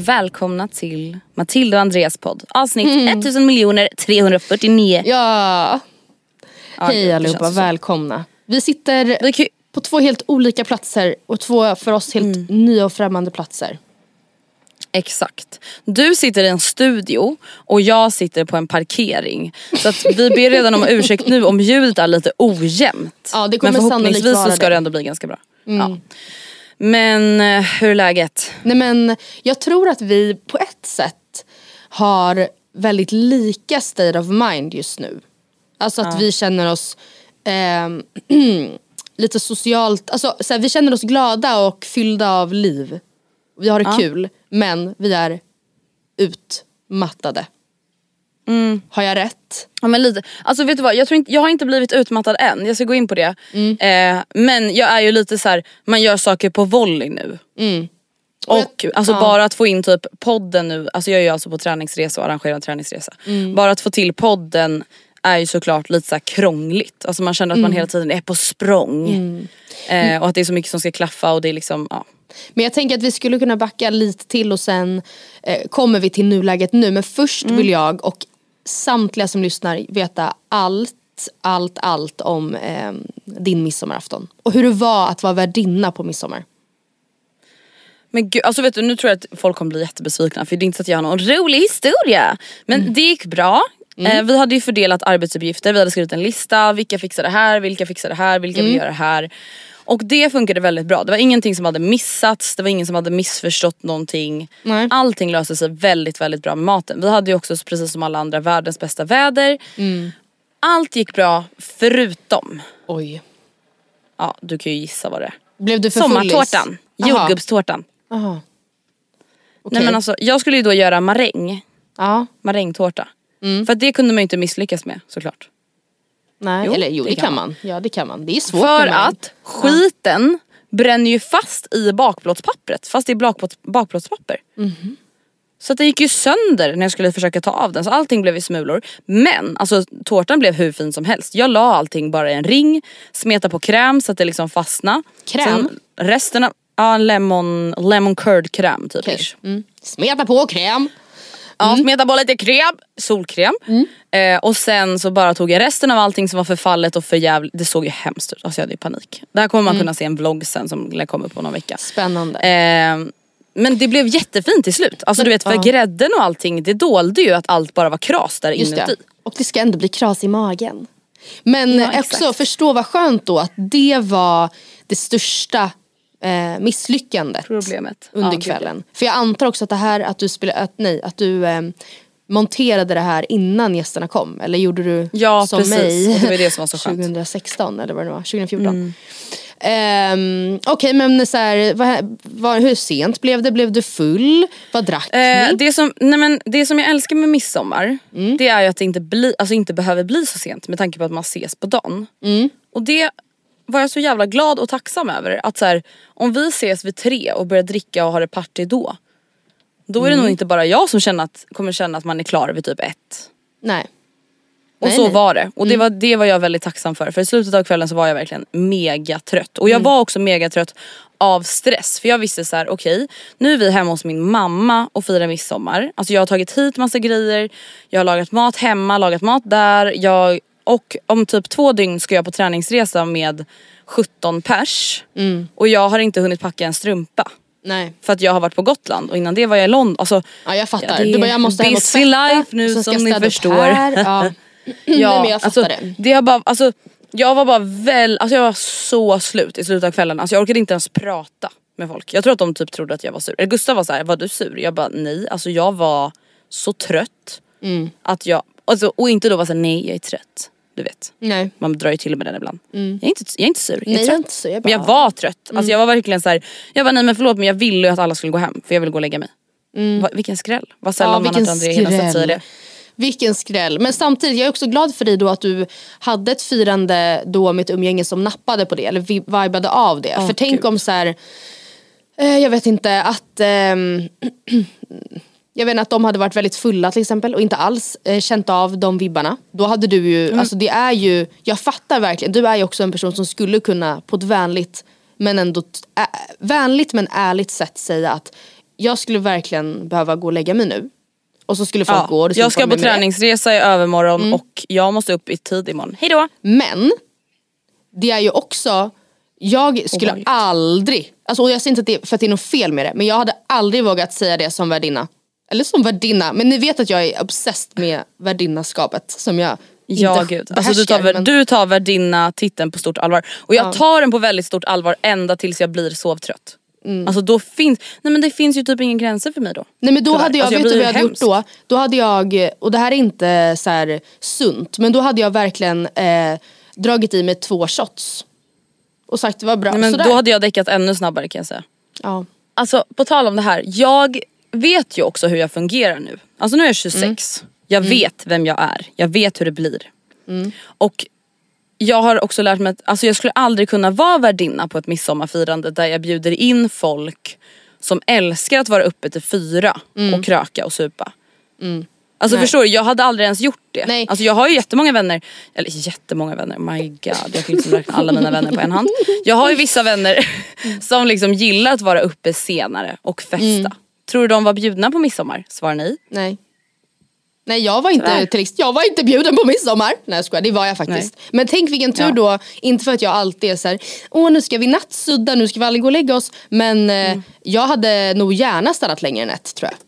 Välkomna till Matilda och Andreas podd. Avsnitt 1000 miljoner 349. Ja. Ja, Hej allihopa, välkomna. Vi sitter ju- på två helt olika platser och två för oss helt Mm. nya och främmande platser. Exakt. Du sitter i en studio och jag sitter på en parkering. Så att vi ber redan om ursäkt nu om ljudet är lite ojämnt. Ja, det kommer Men förhoppningsvis så ska det. det ändå bli ganska bra. Ja. Men eh, hur är läget? Nej men jag tror att vi på ett sätt har väldigt lika state of mind just nu. Alltså att vi känner oss ehm, lite socialt, alltså så här, vi känner oss glada och fyllda av liv. Vi har det kul men vi är utmattade. Mm. Har jag rätt? Ja, men lite. Alltså vet du vad, jag, tror inte, jag har inte blivit utmattad än. Jag ska gå in på det. Eh, men jag är ju lite så här, man gör saker på volley nu. Och alltså bara att få in typ podden nu, alltså jag är ju alltså på träningsresa och arrangerar träningsresa. Bara att få till podden är ju såklart lite så här krångligt. Alltså man känner att man hela tiden är på språng. Eh, och att det är så mycket som ska klaffa och det är liksom, ja. Men jag tänker att vi skulle kunna backa lite till och sen eh, kommer vi till nuläget nu. Men först Mm. vill jag och samtliga som lyssnar veta allt, allt, allt om eh, din midsommarafton. Och hur det var att vara värdinna på midsommar. Men gud, alltså vet du nu tror jag att folk kommer bli jättebesvikna för det är inte så att jag har någon rolig historia. Men det gick bra. Eh, vi hade ju fördelat arbetsuppgifter, vi hade skrivit en lista, vilka fixar det här, vilka fixar det här, vilka vill göra det här. Och det funkade väldigt bra. Det var ingenting som hade missats, det var ingen som hade missförstått någonting. Nej. Allting löste sig väldigt väldigt bra med maten. Vi hade ju också precis som alla andra världens bästa väder. Allt gick bra förutom, Oj. ja du kan ju gissa vad det är. Blev du för? Sommartårtan, jordgubbstårtan. Aha. Okej. Nej men alltså jag skulle ju då göra maräng, Ja, marängtårta. Mm. För det kunde man ju inte misslyckas med såklart. Nej. Jo, Eller jo det, det kan kan man. Ja det kan man. Det är svårt För att skiten bränner ju fast i bakplåtspappret, fast det är bakplåts, bakplåtspapper. Mhm. Så att det gick ju sönder när jag skulle försöka ta av den så allting blev i smulor. Men alltså tårtan blev hur fin som helst. Jag la allting bara i en ring, smeta på kräm så att det liksom fastnade. Kräm? Sen resten av, ja lemon, lemon curd kräm typ. ish. Mm. Smeta på kräm. Ja, smeta på lite kräm, solkräm. Eh, och sen så bara tog jag resten av allting som var förfallet och för jävligt. Det såg ju hemskt ut, alltså jag hade ju panik. Det här kommer man kunna se en vlogg sen som upp på någon vecka. Spännande. Eh, men det blev jättefint till slut. Alltså du vet för Ja. grädden och allting det dolde ju att allt bara var kras där Just inuti. det. Och det ska ändå bli kras i magen. Men Ja, också förstå vad skönt då att det var det största eh, misslyckandet Problemet. under Ja, gud, kvällen. För jag antar också att det här att du spelade, att, nej, att du eh, monterade det här innan gästerna kom. Eller gjorde du Ja, som precis. mig Och det var det som var så skönt. Mm. 2016 eller vad det var, 2014. Um, Okej okay, men så här, vad, vad, hur sent blev det? Blev du full? Vad drack eh, ni? Det som, nej men, det som jag älskar med midsommar mm. det är ju att det inte, bli, alltså inte behöver bli så sent med tanke på att man ses på dagen. Mm. Och det var jag så jävla glad och tacksam över. Att så här, om vi ses vid tre och börjar dricka och har ett party då. Då är det mm. nog inte bara jag som känner att, kommer känna att man är klar vid typ ett. Nej. Och nej, så nej. var det. Och det, mm. var, det var jag väldigt tacksam för. För i slutet av kvällen så var jag verkligen mega trött. Och jag mm. var också mega trött av stress. För jag visste så här: okej okay, nu är vi hemma hos min mamma och firar midsommar. Alltså jag har tagit hit massa grejer. Jag har lagat mat hemma, lagat mat där. Jag, och om typ två dygn ska jag på träningsresa med 17 pers. Mm. Och jag har inte hunnit packa en strumpa. Nej. För att jag har varit på Gotland och innan det var jag i London. Alltså, ja jag fattar. Ja, det du bara, jag måste busy life nu som ni förstår. Ja. ja, men jag alltså, det. det har bara, alltså, jag var bara väl, alltså jag var så slut i slutet av kvällen. Alltså jag orkade inte ens prata med folk. Jag tror att de typ trodde att jag var sur. Eller Gustav var så här, var du sur? Jag bara nej, alltså jag var så trött. Mm. Att jag, alltså, och inte då var såhär nej jag är trött. Du vet. Nej. Man drar ju till med den ibland. Mm. Jag, är inte, jag är inte sur, jag är nej, trött. Jag är inte sur, jag bara... Men jag var trött. Alltså jag var verkligen så här, jag bara nej men förlåt men jag ville ju att alla skulle gå hem för jag ville gå och lägga mig. Mm. Va, vilken skräll. Vad sällan ja, man att André hinner säga det. Vilken skräll. Men samtidigt, jag är också glad för dig då att du hade ett firande då med ett umgänge som nappade på det. Eller vibade av det. Oh, för tänk om så här, eh, jag vet inte att eh, Jag vet att de hade varit väldigt fulla till exempel och inte alls eh, känt av de vibbarna. Då hade du ju, mm. alltså det är ju, jag fattar verkligen, du är ju också en person som skulle kunna på ett vänligt men ändå, äh, vänligt men ärligt sätt säga att jag skulle verkligen behöva gå och lägga mig nu. Och så skulle folk ja, gå. jag ska på träningsresa i övermorgon mm. och jag måste upp i tid imorgon. Hejdå! Men det är ju också, jag skulle oh, aldrig, alltså, och jag säger inte att det, för att det är något fel med det, men jag hade aldrig vågat säga det som värdinna. Eller som värdinna, men ni vet att jag är obsessed med värdinnaskapet som jag Ja gud, alltså, du, tar, men... du tar värdinna titeln på stort allvar. Och jag ja. tar den på väldigt stort allvar ända tills jag blir sovtrött. Mm. Alltså då finns, nej men det finns ju typ ingen gränser för mig då. Nej men då hade jag, alltså, jag vet du vad jag hade gjort då? Då hade jag, och det här är inte så här sunt, men då hade jag verkligen eh, dragit i mig två shots. Och sagt det var bra. Nej, men Sådär. då hade jag däckat ännu snabbare kan jag säga. Ja. Alltså på tal om det här, jag vet ju också hur jag fungerar nu. Alltså nu är jag 26, mm. jag mm. vet vem jag är, jag vet hur det blir. Mm. Och jag har också lärt mig att alltså jag skulle aldrig kunna vara värdinna på ett midsommarfirande där jag bjuder in folk som älskar att vara uppe till fyra mm. och kröka och supa. Mm. Alltså Nej. förstår du, jag hade aldrig ens gjort det. Nej. Alltså jag har ju jättemånga vänner, eller jättemånga vänner, my god jag kan liksom räkna alla mina vänner på en hand. Jag har ju vissa vänner som liksom gillar att vara uppe senare och festa. Mm. Tror du de var bjudna på midsommar? Svar nej. Nej. Nej jag var inte, till, jag var inte bjuden på midsommar. Nej jag skojar, det var jag faktiskt. Nej. Men tänk vilken tur ja. då, inte för att jag alltid är såhär, åh nu ska vi nattsudda, nu ska vi aldrig gå och lägga oss. Men eh, mm. jag hade nog gärna stannat längre än ett tror jag.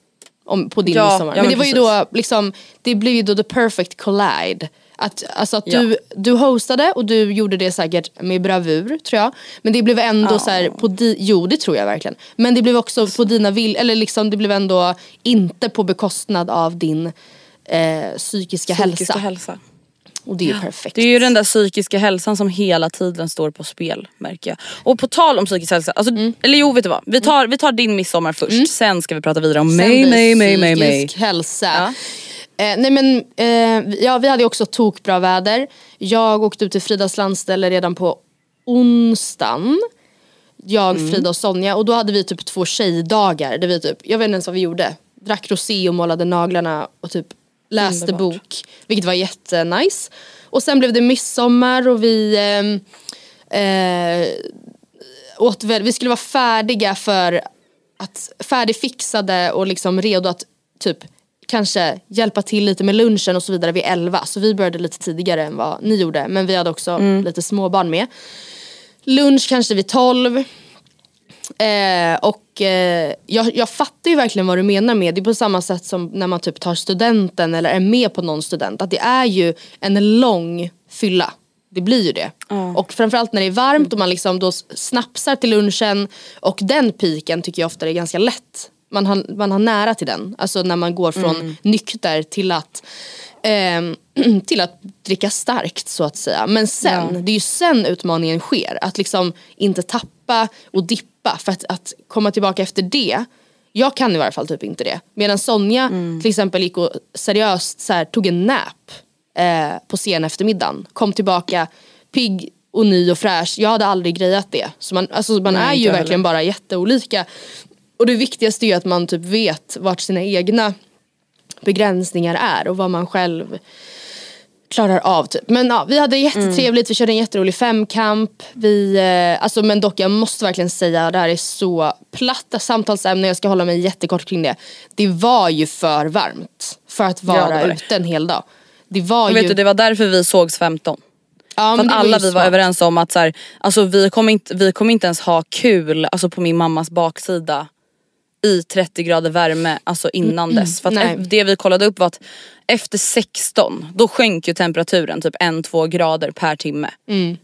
Om, på din ja, midsommar. men, men det precis. var ju då liksom, det blev ju då the perfect collide. Att, alltså att du, du hostade och du gjorde det säkert med bravur tror jag. Men det blev ändå oh. så här, på di, jo det tror jag verkligen. Men det blev också på dina vill, eller liksom det blev ändå inte på bekostnad av din eh, psykiska, psykiska hälsa. hälsa. Och det är ju perfekt. Det är ju den där psykiska hälsan som hela tiden står på spel märker jag. Och på tal om psykisk hälsa, alltså, mm. eller jo vet du vad? Vi tar, vi tar din midsommar först, mm. sen ska vi prata vidare om mig, mig, mig, mig, mig. Psykisk hälsa. Ja. Eh, nej men, eh, ja, vi hade också tokbra väder. Jag åkte ut till Fridas landställe redan på onsdagen. Jag, mm. Frida och Sonja och då hade vi typ två tjejdagar där vi typ, jag vet inte ens vad vi gjorde. Drack rosé och målade naglarna och typ läste Underbart. bok. Vilket var jättenice. Och sen blev det midsommar och vi eh, eh, åt vi skulle vara färdiga för att färdigfixade och liksom redo att typ kanske hjälpa till lite med lunchen och så vidare vid 11. Så vi började lite tidigare än vad ni gjorde. Men vi hade också mm. lite småbarn med. Lunch kanske vid 12. Eh, och eh, jag, jag fattar ju verkligen vad du menar med det. är på samma sätt som när man typ tar studenten eller är med på någon student. Att det är ju en lång fylla. Det blir ju det. Mm. Och framförallt när det är varmt och man liksom då snapsar till lunchen. Och den piken tycker jag ofta är ganska lätt man har, man har nära till den. Alltså när man går från mm. nykter till att Eh, till att dricka starkt så att säga. Men sen, ja. det är ju sen utmaningen sker. Att liksom inte tappa och dippa. För att, att komma tillbaka efter det. Jag kan i varje fall typ inte det. Medan Sonja mm. till exempel gick och seriöst så här, tog en nap eh, på sen eftermiddagen. Kom tillbaka pigg och ny och fräsch. Jag hade aldrig grejat det. Så man, alltså, man Nej, är ju verkligen heller. bara jätteolika. Och det viktigaste är att man typ vet vart sina egna begränsningar är och vad man själv klarar av typ. Men ja, vi hade jättetrevligt, mm. vi körde en jätterolig femkamp. Vi, eh, alltså, men dock jag måste verkligen säga, det här är så platta samtalsämnen, jag ska hålla mig jättekort kring det. Det var ju för varmt för att vara ja, ute en hel dag. Det var ju... Vet du, det var därför vi sågs 15. Ja, för att alla vi var överens om att så här, alltså, vi, kommer inte, vi kommer inte ens ha kul alltså, på min mammas baksida i 30 grader värme alltså innan mm, dess. För att det vi kollade upp var att efter 16 då sjönk ju temperaturen typ 1-2 grader per timme. Mm.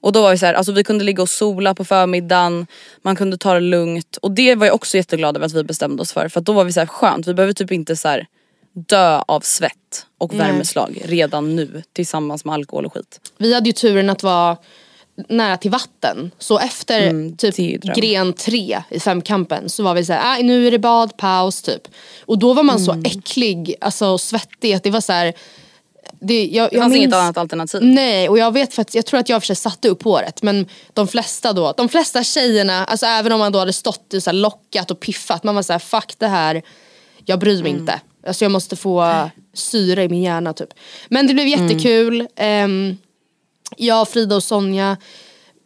Och då var vi så här, alltså vi kunde ligga och sola på förmiddagen, man kunde ta det lugnt. Och det var jag också jätteglad över att vi bestämde oss för. För då var vi så här, skönt, vi behöver typ inte så här, dö av svett och värmeslag redan nu tillsammans med alkohol och skit. Vi hade ju turen att vara nära till vatten. Så efter mm, typ gren tre i femkampen så var vi såhär, äh, nu är det bad, paus typ. Och då var man mm. så äcklig, alltså svettig att det var så här, det, jag, det fanns minns, inget annat alternativ. Nej och jag vet för att jag tror att jag för sig satte upp håret men de flesta då, de flesta tjejerna, alltså även om man då hade stått och så lockat och piffat, man var såhär fuck det här, jag bryr mig mm. inte. Alltså jag måste få syre i min hjärna typ. Men det blev mm. jättekul. Um, jag, Frida och Sonja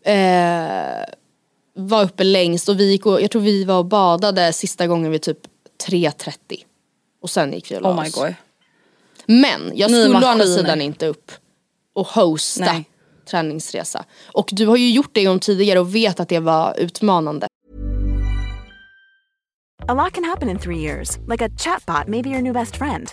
eh, var uppe längst och vi gick och, jag tror vi var och badade sista gången vid typ 3.30. Och sen gick vi och la oh my God. Men jag skulle å andra sidan inte upp och hosta Nej. träningsresa. Och du har ju gjort det en gång tidigare och vet att det var utmanande. A lot can happen in three years, like a chatbot may be your new best friend.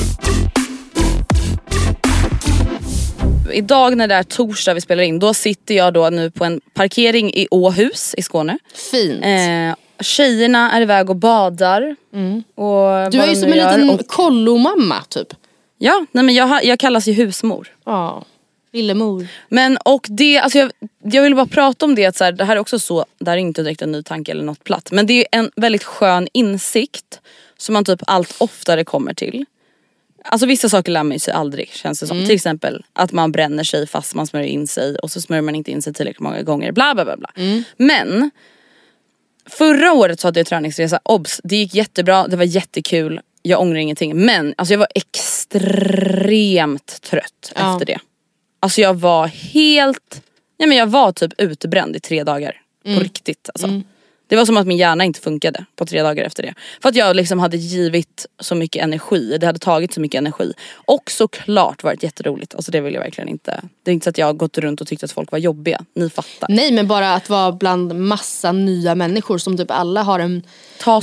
Idag när det är torsdag vi spelar in då sitter jag då nu på en parkering i Åhus i Skåne. Fint. Eh, tjejerna är iväg och badar. Mm. Och du är ju som en liten och... kollomamma typ. Ja, nej men jag, jag kallas ju husmor. Ja, lillemor. Men och det, alltså jag, jag vill bara prata om det att så här, det här är också så, det här är inte direkt en ny tanke eller något platt. Men det är en väldigt skön insikt som man typ allt oftare kommer till. Alltså vissa saker lär man sig aldrig känns det som. Mm. Till exempel att man bränner sig fast man smörjer in sig och så smörjer man inte in sig tillräckligt många gånger. Bla bla bla. bla. Mm. Men förra året så hade jag träningsresa, obs det gick jättebra, det var jättekul. Jag ångrar ingenting men alltså jag var extremt trött ja. efter det. Alltså jag var helt, nej men jag var typ utbränd i tre dagar. Mm. På riktigt alltså. Mm. Det var som att min hjärna inte funkade på tre dagar efter det. För att jag liksom hade givit så mycket energi, det hade tagit så mycket energi. Och såklart varit jätteroligt, alltså det vill jag verkligen inte. Det är inte så att jag har gått runt och tyckt att folk var jobbiga, ni fattar. Nej men bara att vara bland massa nya människor som typ alla har en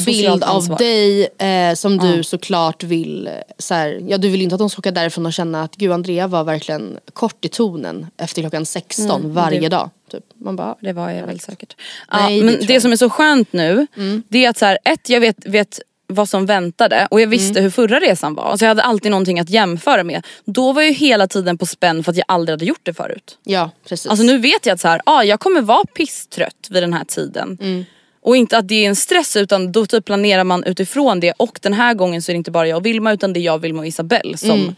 bild av dig eh, som du såklart vill, eh, så här, ja du vill inte att de ska åka därifrån och känna att gud Andrea var verkligen kort i tonen efter klockan 16 mm, varje det, dag. Typ. Man bara, det var jag väl säkert. Nej, ja, men det, det som är så skönt nu, mm. det är att så här, ett jag vet, vet vad som väntade och jag visste mm. hur förra resan var. Alltså jag hade alltid någonting att jämföra med. Då var jag hela tiden på spänn för att jag aldrig hade gjort det förut. Ja precis. Alltså nu vet jag att så här, ah, jag kommer vara pisstrött vid den här tiden. Mm. Och inte att det är en stress utan då typ planerar man utifrån det och den här gången så är det inte bara jag och Vilma utan det är jag, Vilma och Isabelle som mm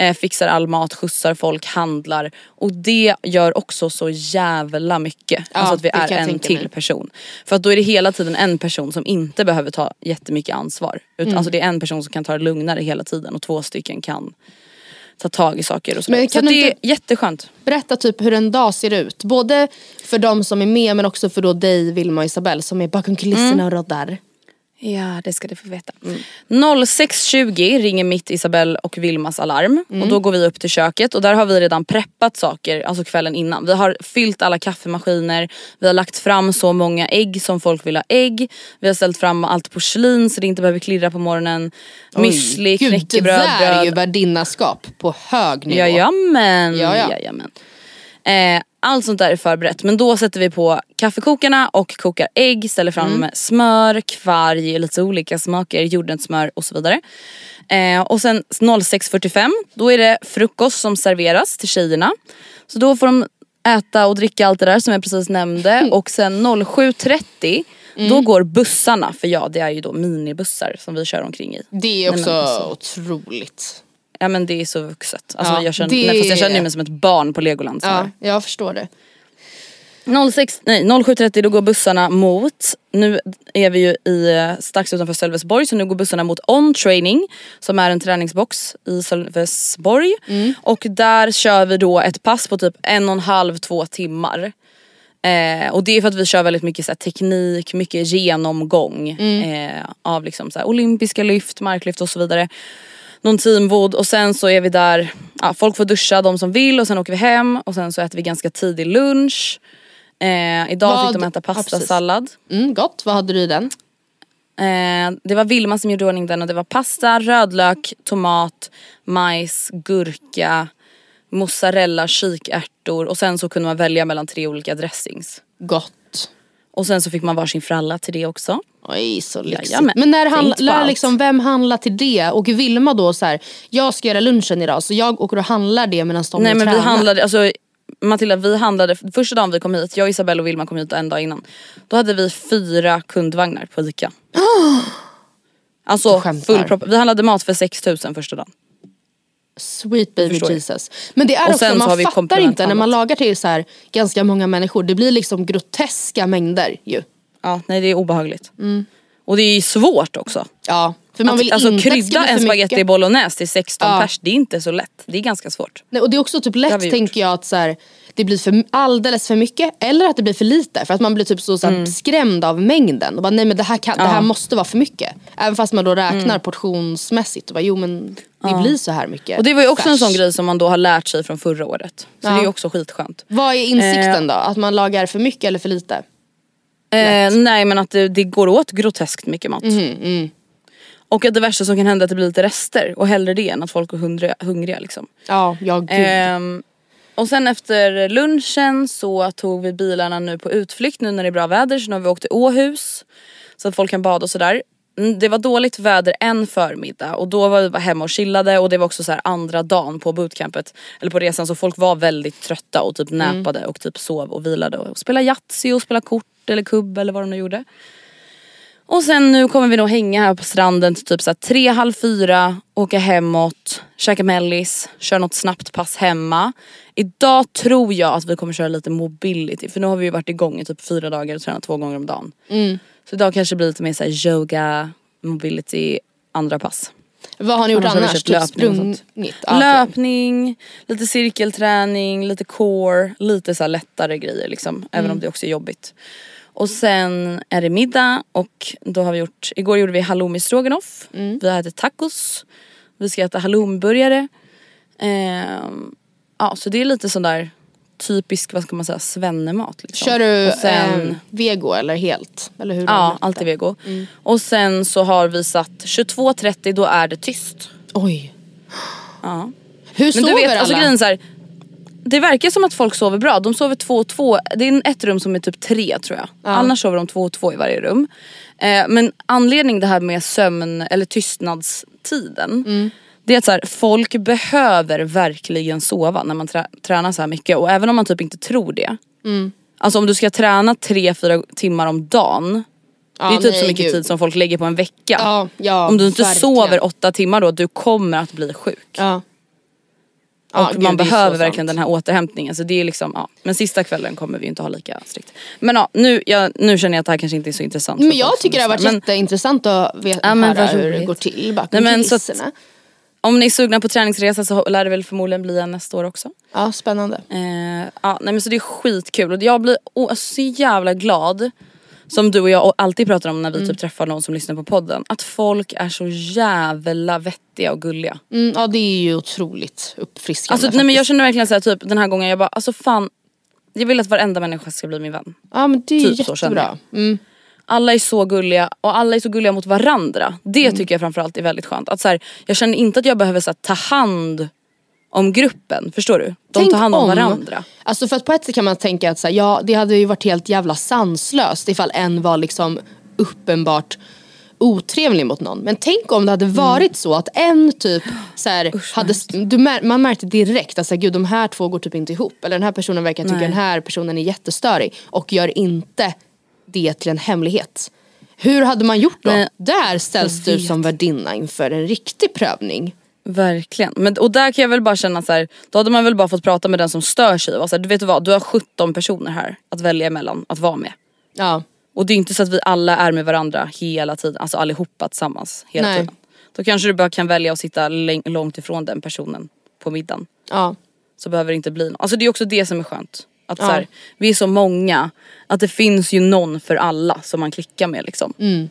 eh, fixar all mat, skjutsar folk, handlar. Och det gör också så jävla mycket. Ja, alltså att vi är en till mig. person. För att då är det hela tiden en person som inte behöver ta jättemycket ansvar. Utan mm. alltså det är en person som kan ta det lugnare hela tiden och två stycken kan ta tag i saker och så. Men så det är jätteskönt. Berätta typ hur en dag ser ut. Både för de som är med men också för då dig, Vilma och Isabelle som är bakom kulisserna mm. och roddar. Ja det ska du få veta. Mm. 06.20 ringer mitt Isabelle och Vilmas alarm mm. och då går vi upp till köket och där har vi redan preppat saker, alltså kvällen innan. Vi har fyllt alla kaffemaskiner, vi har lagt fram så många ägg som folk vill ha ägg. Vi har ställt fram allt porslin så det inte behöver klirra på morgonen. Müsli, knäckebröd, Det där är ju värdinnaskap på hög nivå. Jajamän. Jaja. Jajamän. Eh, allt sånt där är förberett men då sätter vi på kaffekokarna och kokar ägg, ställer fram mm. smör, kvarg, lite olika smaker, jordnötssmör och så vidare. Eh, och sen 06.45 då är det frukost som serveras till tjejerna. Så då får de äta och dricka allt det där som jag precis nämnde och sen 07.30 Mm. Då går bussarna, för ja det är ju då minibussar som vi kör omkring i. Det är också otroligt. Ja men det är så vuxet. Alltså, ja, jag, känner, det... nej, fast jag känner mig som ett barn på Legoland. Ja, jag förstår det. 06, nej 07.30 då går bussarna mot, nu är vi ju i, eh, strax utanför Sölvesborg så nu går bussarna mot On Training som är en träningsbox i Sölvesborg. Mm. Och där kör vi då ett pass på typ en och en halv, två timmar. Eh, och det är för att vi kör väldigt mycket så här, teknik, mycket genomgång mm. eh, av liksom, så här, olympiska lyft, marklyft och så vidare någon teamvod och sen så är vi där, ja, folk får duscha de som vill och sen åker vi hem och sen så äter vi ganska tidig lunch. Eh, idag Vad? fick de äta pastasallad. Ja, mm, gott, vad hade du i den? Eh, det var Vilma som gjorde ordning den och det var pasta, rödlök, tomat, majs, gurka, mozzarella, kikärtor och sen så kunde man välja mellan tre olika dressings. Gott. Och sen så fick man varsin fralla till det också. Oj så lyxigt. Jajamän. Men när handlar, liksom, vem handlar till det? Och Vilma då så här, jag ska göra lunchen idag så jag åker och handlar det medan de Nej men tränar. vi handlade, alltså Matilda vi handlade, första dagen vi kom hit, jag, Isabelle och Vilma kom hit en dag innan. Då hade vi fyra kundvagnar på ICA. alltså full Vi handlade mat för 6000 första dagen. Sweet baby Jesus. Men det är och också, man fattar inte när man lagar till så här ganska många människor. Det blir liksom groteska mängder ju. Ja, nej det är obehagligt. Mm. Och det är svårt också. Ja. För man vill alltså krydda en spaghetti bolognese till 16 ja. pers, det är inte så lätt. Det är ganska svårt. Nej, och det är också typ lätt tänker jag att så här, det blir för, alldeles för mycket eller att det blir för lite. För att man blir typ så, så mm. skrämd av mängden. Och bara, nej men det här, kan, ja. det här måste vara för mycket. Även fast man då räknar mm. portionsmässigt. Och bara, jo men det ja. blir så här mycket. Och det var ju också färs. en sån grej som man då har lärt sig från förra året. Så ja. det är också skitskönt. Vad är insikten eh. då? Att man lagar för mycket eller för lite? Eh, nej men att det, det, går åt groteskt mycket mat. Mm, mm. Och att det värsta som kan hända är att det blir lite rester och hellre det än att folk är hungriga. hungriga liksom. Ja, ja gud. Eh, och sen efter lunchen så tog vi bilarna nu på utflykt nu när det är bra väder så nu har vi åkt till Åhus. Så att folk kan bada och sådär. Mm, det var dåligt väder en förmiddag och då var vi hemma och chillade och det var också så andra dagen på bootcampet eller på resan så folk var väldigt trötta och typ mm. näpade mm. och typ sov och vilade och spelade Yatzy och spelade kort eller kubb eller vad de nu gjorde. Och sen nu kommer vi nog hänga här på stranden till typ så tre, halv fyra, åka hemåt, käka mellis, köra något snabbt pass hemma. Idag tror jag att vi kommer köra lite mobility för nu har vi ju varit igång i typ fyra dagar och tränat två gånger om dagen. Mm. Så idag kanske blir lite mer såhär yoga, mobility, andra pass. Vad har ni gjort annars? annars? Typ löpning, ah, löpning lite cirkelträning, lite core, lite så lättare grejer liksom. Även mm. om det också är jobbigt. Och sen är det middag och då har vi gjort, igår gjorde vi halloumi stroganoff. Mm. Vi ätit tacos. Vi ska äta halloumiburgare. Ehm, ja så det är lite sån där typisk, vad ska man säga, svennemat. Liksom. Kör du sen, eh, vego eller helt? Eller hur Ja, alltid vego. Mm. Och sen så har vi satt 22.30 då är det tyst. Oj. Ja. Hur Men sover du vet, alla? alltså grejen är så här, det verkar som att folk sover bra. De sover två och två. Det är ett rum som är typ tre tror jag. Annars sover de två och två i varje rum. Eh, men anledning det här med sömn eller tystnadstiden. Mm. Det är att så här, folk behöver verkligen sova när man trä- tränar så här mycket. Och även om man typ inte tror det. Mm. Alltså om du ska träna tre, fyra timmar om dagen. Ja, det är typ nej, så mycket gud. tid som folk lägger på en vecka. Ja, ja, om du inte verkligen. sover åtta timmar då, du kommer att bli sjuk. Ja. Och gud, man behöver verkligen sant. den här återhämtningen. Så det är liksom, ja. Men sista kvällen kommer vi inte ha lika strikt. Men ja, nu, jag, nu känner jag att det här kanske inte är så intressant. Men jag tycker det har varit. Men jätteintressant att veta Ja, höra hur det går till bakom Nej, att- kulisserna. Om ni är sugna på träningsresa så lär det väl förmodligen bli en nästa år också. Ja, spännande. Eh, ja, nej men så det är skitkul och jag blir oh, så jävla glad som du och jag alltid pratar om när vi Mm. typ träffar någon som lyssnar på podden. Att folk är så jävla vettiga och gulliga. Mm, ja det är ju otroligt uppfriskande Alltså, nej, men jag känner verkligen såhär typ den här gången jag bara alltså fan jag vill att varenda människa ska bli min vän. Ja men det är typ jättebra. Mm. Alla är så gulliga och alla är så gulliga mot varandra. Det Mm. tycker jag framförallt är väldigt skönt. Att så här, jag känner inte att jag behöver så här, ta hand om gruppen. Förstår du? De Tänk tar hand om, varandra. Alltså för att på ett sätt kan man tänka att så här, ja, det hade ju varit helt jävla sanslöst ifall en var liksom uppenbart otrevlig mot någon. Men tänk om det hade varit så att en typ så här, hade, du mär, man märkte direkt att så här, gud, de här två går typ inte ihop. Eller den här personen verkar tycka den här personen är jättestörig. Och gör inte det till en hemlighet. Hur hade man gjort då? Nej, Där ställs du som värdinna inför en riktig prövning. Verkligen. Men, och där kan jag väl bara känna så här, då hade man väl bara fått prata med den som stör sig. Och så här, du vet vad, du har 17 personer här att välja emellan att vara med. Ja. Och det är inte så att vi alla är med varandra hela tiden, alltså allihopa tillsammans hela Nej. tiden. Då kanske du bara kan välja att sitta långt ifrån den personen på middagen. Ja. Så behöver det inte bli något. Alltså det är också det som är skönt. Att Ja. så här, vi är så många, att det finns ju någon för alla som man klickar med liksom. Mm.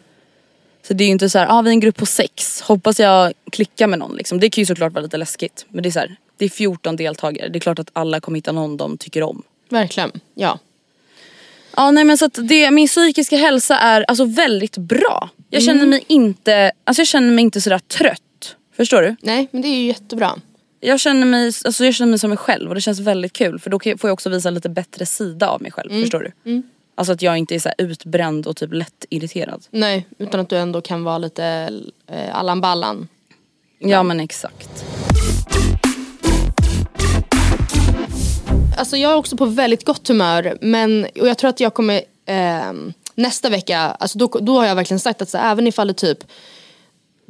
Så det är ju inte så här, ah, vi är en grupp på sex, hoppas jag klickar med någon liksom. Det kan ju såklart vara lite läskigt. Men det är så här, det är 14 deltagare, det är klart att alla kommer hitta någon de tycker om. Verkligen. Ja. Ja nej men så att det, min psykiska hälsa är alltså väldigt bra. Jag Mm. känner mig inte, alltså jag känner mig inte sådär trött. Förstår du? Nej men det är ju jättebra. Jag känner mig, alltså jag känner mig som mig själv och det känns väldigt kul för då får jag också visa lite bättre sida av mig själv. Mm. Förstår du? Alltså att jag inte är så utbränd och typ lätt irriterad. Nej, utan att du ändå kan vara lite eh, Allan Ballan. Ja men exakt. Alltså jag är också på väldigt gott humör men, och jag tror att jag kommer ehm, nästa vecka, alltså då, då har jag verkligen sagt att så, även ifall det typ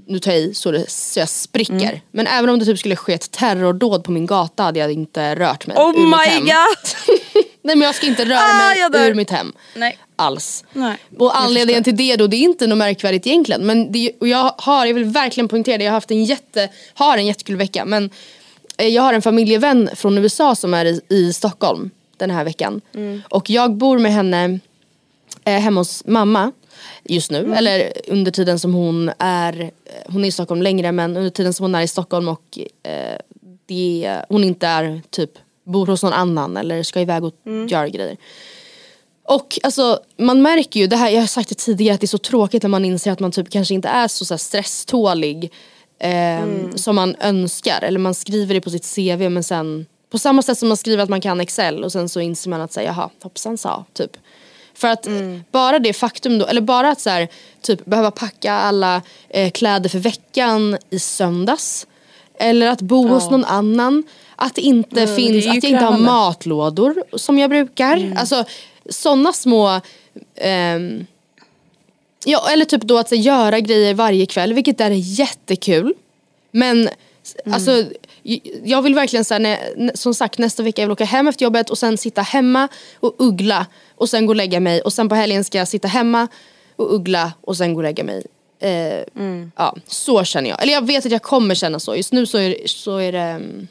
nu tar jag i så, det, så jag spricker. Mm. Men även om det typ skulle ske ett terrordåd på min gata hade jag inte rört mig Oh ur mitt my hem. god! Nej men jag ska inte röra Ah, mig ur mitt hem. Nej. Alls. Nej, och anledningen till det då, det är inte något märkvärdigt egentligen. Men det, och jag har, jag vill verkligen poängtera det, jag har haft en jätte, har en jättekul vecka. Men eh, jag har en familjevän från USA som är i, i Stockholm den här veckan. Mm. Och jag bor med henne eh, hemma hos mamma just nu. Eller under tiden som hon är, eh, hon är i Stockholm längre men under tiden som hon är i Stockholm och eh, det, hon inte är typ bor hos någon annan eller ska iväg och göra grejer. Och alltså man märker ju, det här, jag har sagt det tidigare att det är så tråkigt när man inser att man typ kanske inte är så, så stresstålig ehm, som man önskar. Eller man skriver det på sitt CV men sen på samma sätt som man skriver att man kan Excel och sen så inser man att säga jaha hoppsan sa typ. För att bara det faktum då, eller bara att så här, typ behöva packa alla eh, kläder för veckan i söndags. Eller att bo hos någon annan. Att inte Mm, finns, att jag inte har matlådor som jag brukar. Mm. Alltså sådana små ehm, Ja eller typ då att så, göra grejer varje kväll vilket är jättekul. Men Mm. alltså jag vill verkligen när, n- som sagt nästa vecka jag vill åka hem efter jobbet och sen sitta hemma och uggla och sen gå och lägga mig och sen på helgen ska jag sitta hemma och uggla och sen gå och lägga mig. Eh, Mm. Ja, så känner jag. Eller jag vet att jag kommer känna så. Just nu så är, så är det mm,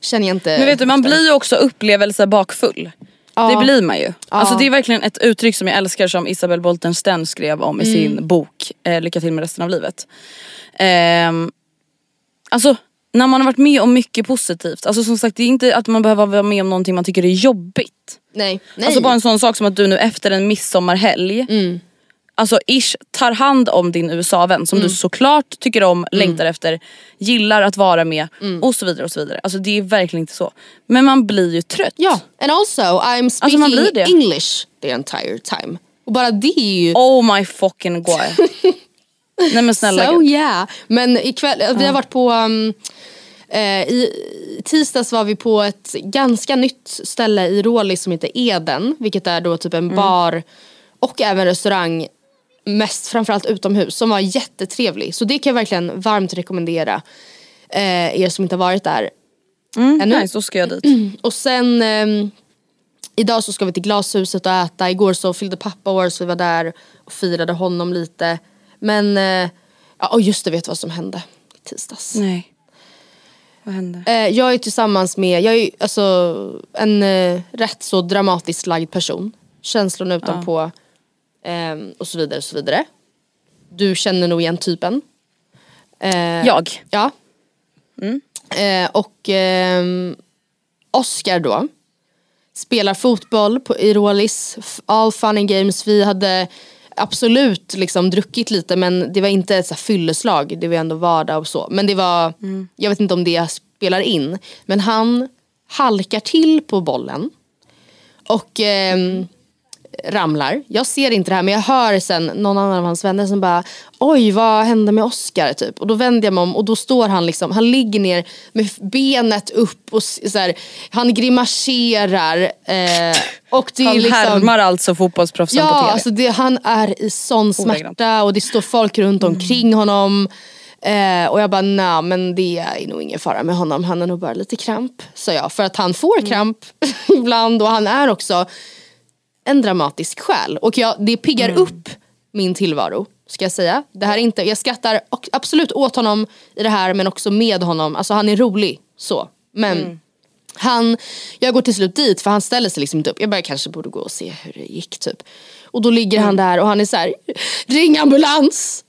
Känner jag inte Men vet du man blir ju också upplevelse bakfull. Ja. Det blir man ju. Ja. Alltså det är verkligen ett uttryck som jag älskar som Isabel Boltenstern skrev om i mm. sin bok eh, Lycka till med resten av livet. Eh, alltså när man har varit med om mycket positivt, alltså som sagt det är inte att man behöver vara med om någonting man tycker är jobbigt. Nej. Nej. Alltså bara en sån sak som att du nu efter en midsommarhelg mm alltså ish tar hand om din USA-vän som mm. du såklart tycker om, mm. längtar efter, gillar att vara med mm. och så vidare. och så vidare. Alltså det är verkligen inte så. Men man blir ju trött. Ja, and also I'm alltså, speaking alltså English the entire time. Och bara det är ju... Oh my fucking god. Nej men snälla So yeah. Men ikväll, vi har varit på um, i tisdags var vi på ett ganska nytt ställe i Rålis som heter Eden. Vilket är då typ en mm. bar och även restaurang mest framförallt utomhus som var jättetrevlig. Så det kan jag verkligen varmt rekommendera eh, er som inte har varit där mm, ännu. Nice, då ska jag dit. Och sen eh, idag så ska vi till glashuset och äta. Igår så fyllde pappa år så vi var där och firade honom lite. Men, eh, ja just det, vet vad som hände i tisdags? Nej. Vad hände? Eh, jag är tillsammans med, jag är alltså en eh, rätt så dramatiskt lagd person. Känslorna utanpå. Um, och så vidare och så vidare. Du känner nog igen typen. Uh, jag? Ja. Mm. Uh, och um, Oscar då spelar fotboll på, i Rålis, all fun and games. Vi hade absolut liksom druckit lite men det var inte ett så fylleslag, det var ändå vardag och så. Men det var, mm. jag vet inte om det spelar in. Men han halkar till på bollen. Och um, ramlar. Jag ser inte det här men jag hör sen någon annan av hans vänner som bara Oj vad hände med Oscar? Typ. Och då vänder jag mig om och då står han liksom, han ligger ner med benet upp och så här, han grimaserar. Eh, och det han är liksom, härmar alltså fotbollsproffsen ja, på tv? Ja, alltså det, han är i sån smärta och det står folk runt omkring mm. honom. Eh, och jag bara, nej men det är nog ingen fara med honom, han är nog bara lite kramp. Så jag, för att han får mm. kramp mm. ibland och han är också en dramatisk själ. Och jag, det piggar mm. upp min tillvaro. Ska jag säga. Det här är inte, jag skrattar absolut åt honom i det här men också med honom. Alltså han är rolig. Så. Men mm. han, jag går till slut dit för han ställer sig liksom inte upp. Jag bara kanske borde gå och se hur det gick typ. Och då ligger mm. han där och han är så här, ring ambulans!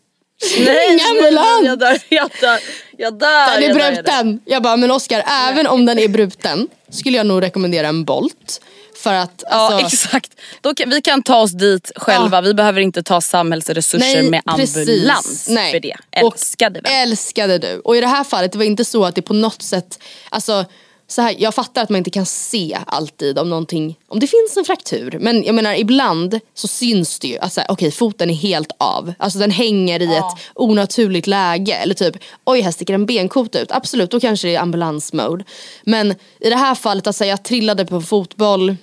Nej, ring ambulans! Jag dör, jag dör, jag dör. Den är bruten. Jag bara, men Oskar även om den är bruten skulle jag nog rekommendera en Bolt. För att, alltså... Ja exakt. Då kan, vi kan ta oss dit själva, ja. vi behöver inte ta samhällsresurser Nej, med ambulans Nej. för det. Älskade och Älskade du. Och i det här fallet, det var inte så att det på något sätt, alltså så här, jag fattar att man inte kan se alltid om någonting, om det finns en fraktur. Men jag menar ibland så syns det ju att okej okay, foten är helt av. Alltså den hänger i ja. ett onaturligt läge. Eller typ, oj här sticker en benkota ut. Absolut, då kanske det är ambulansmode. Men i det här fallet, alltså jag trillade på fotboll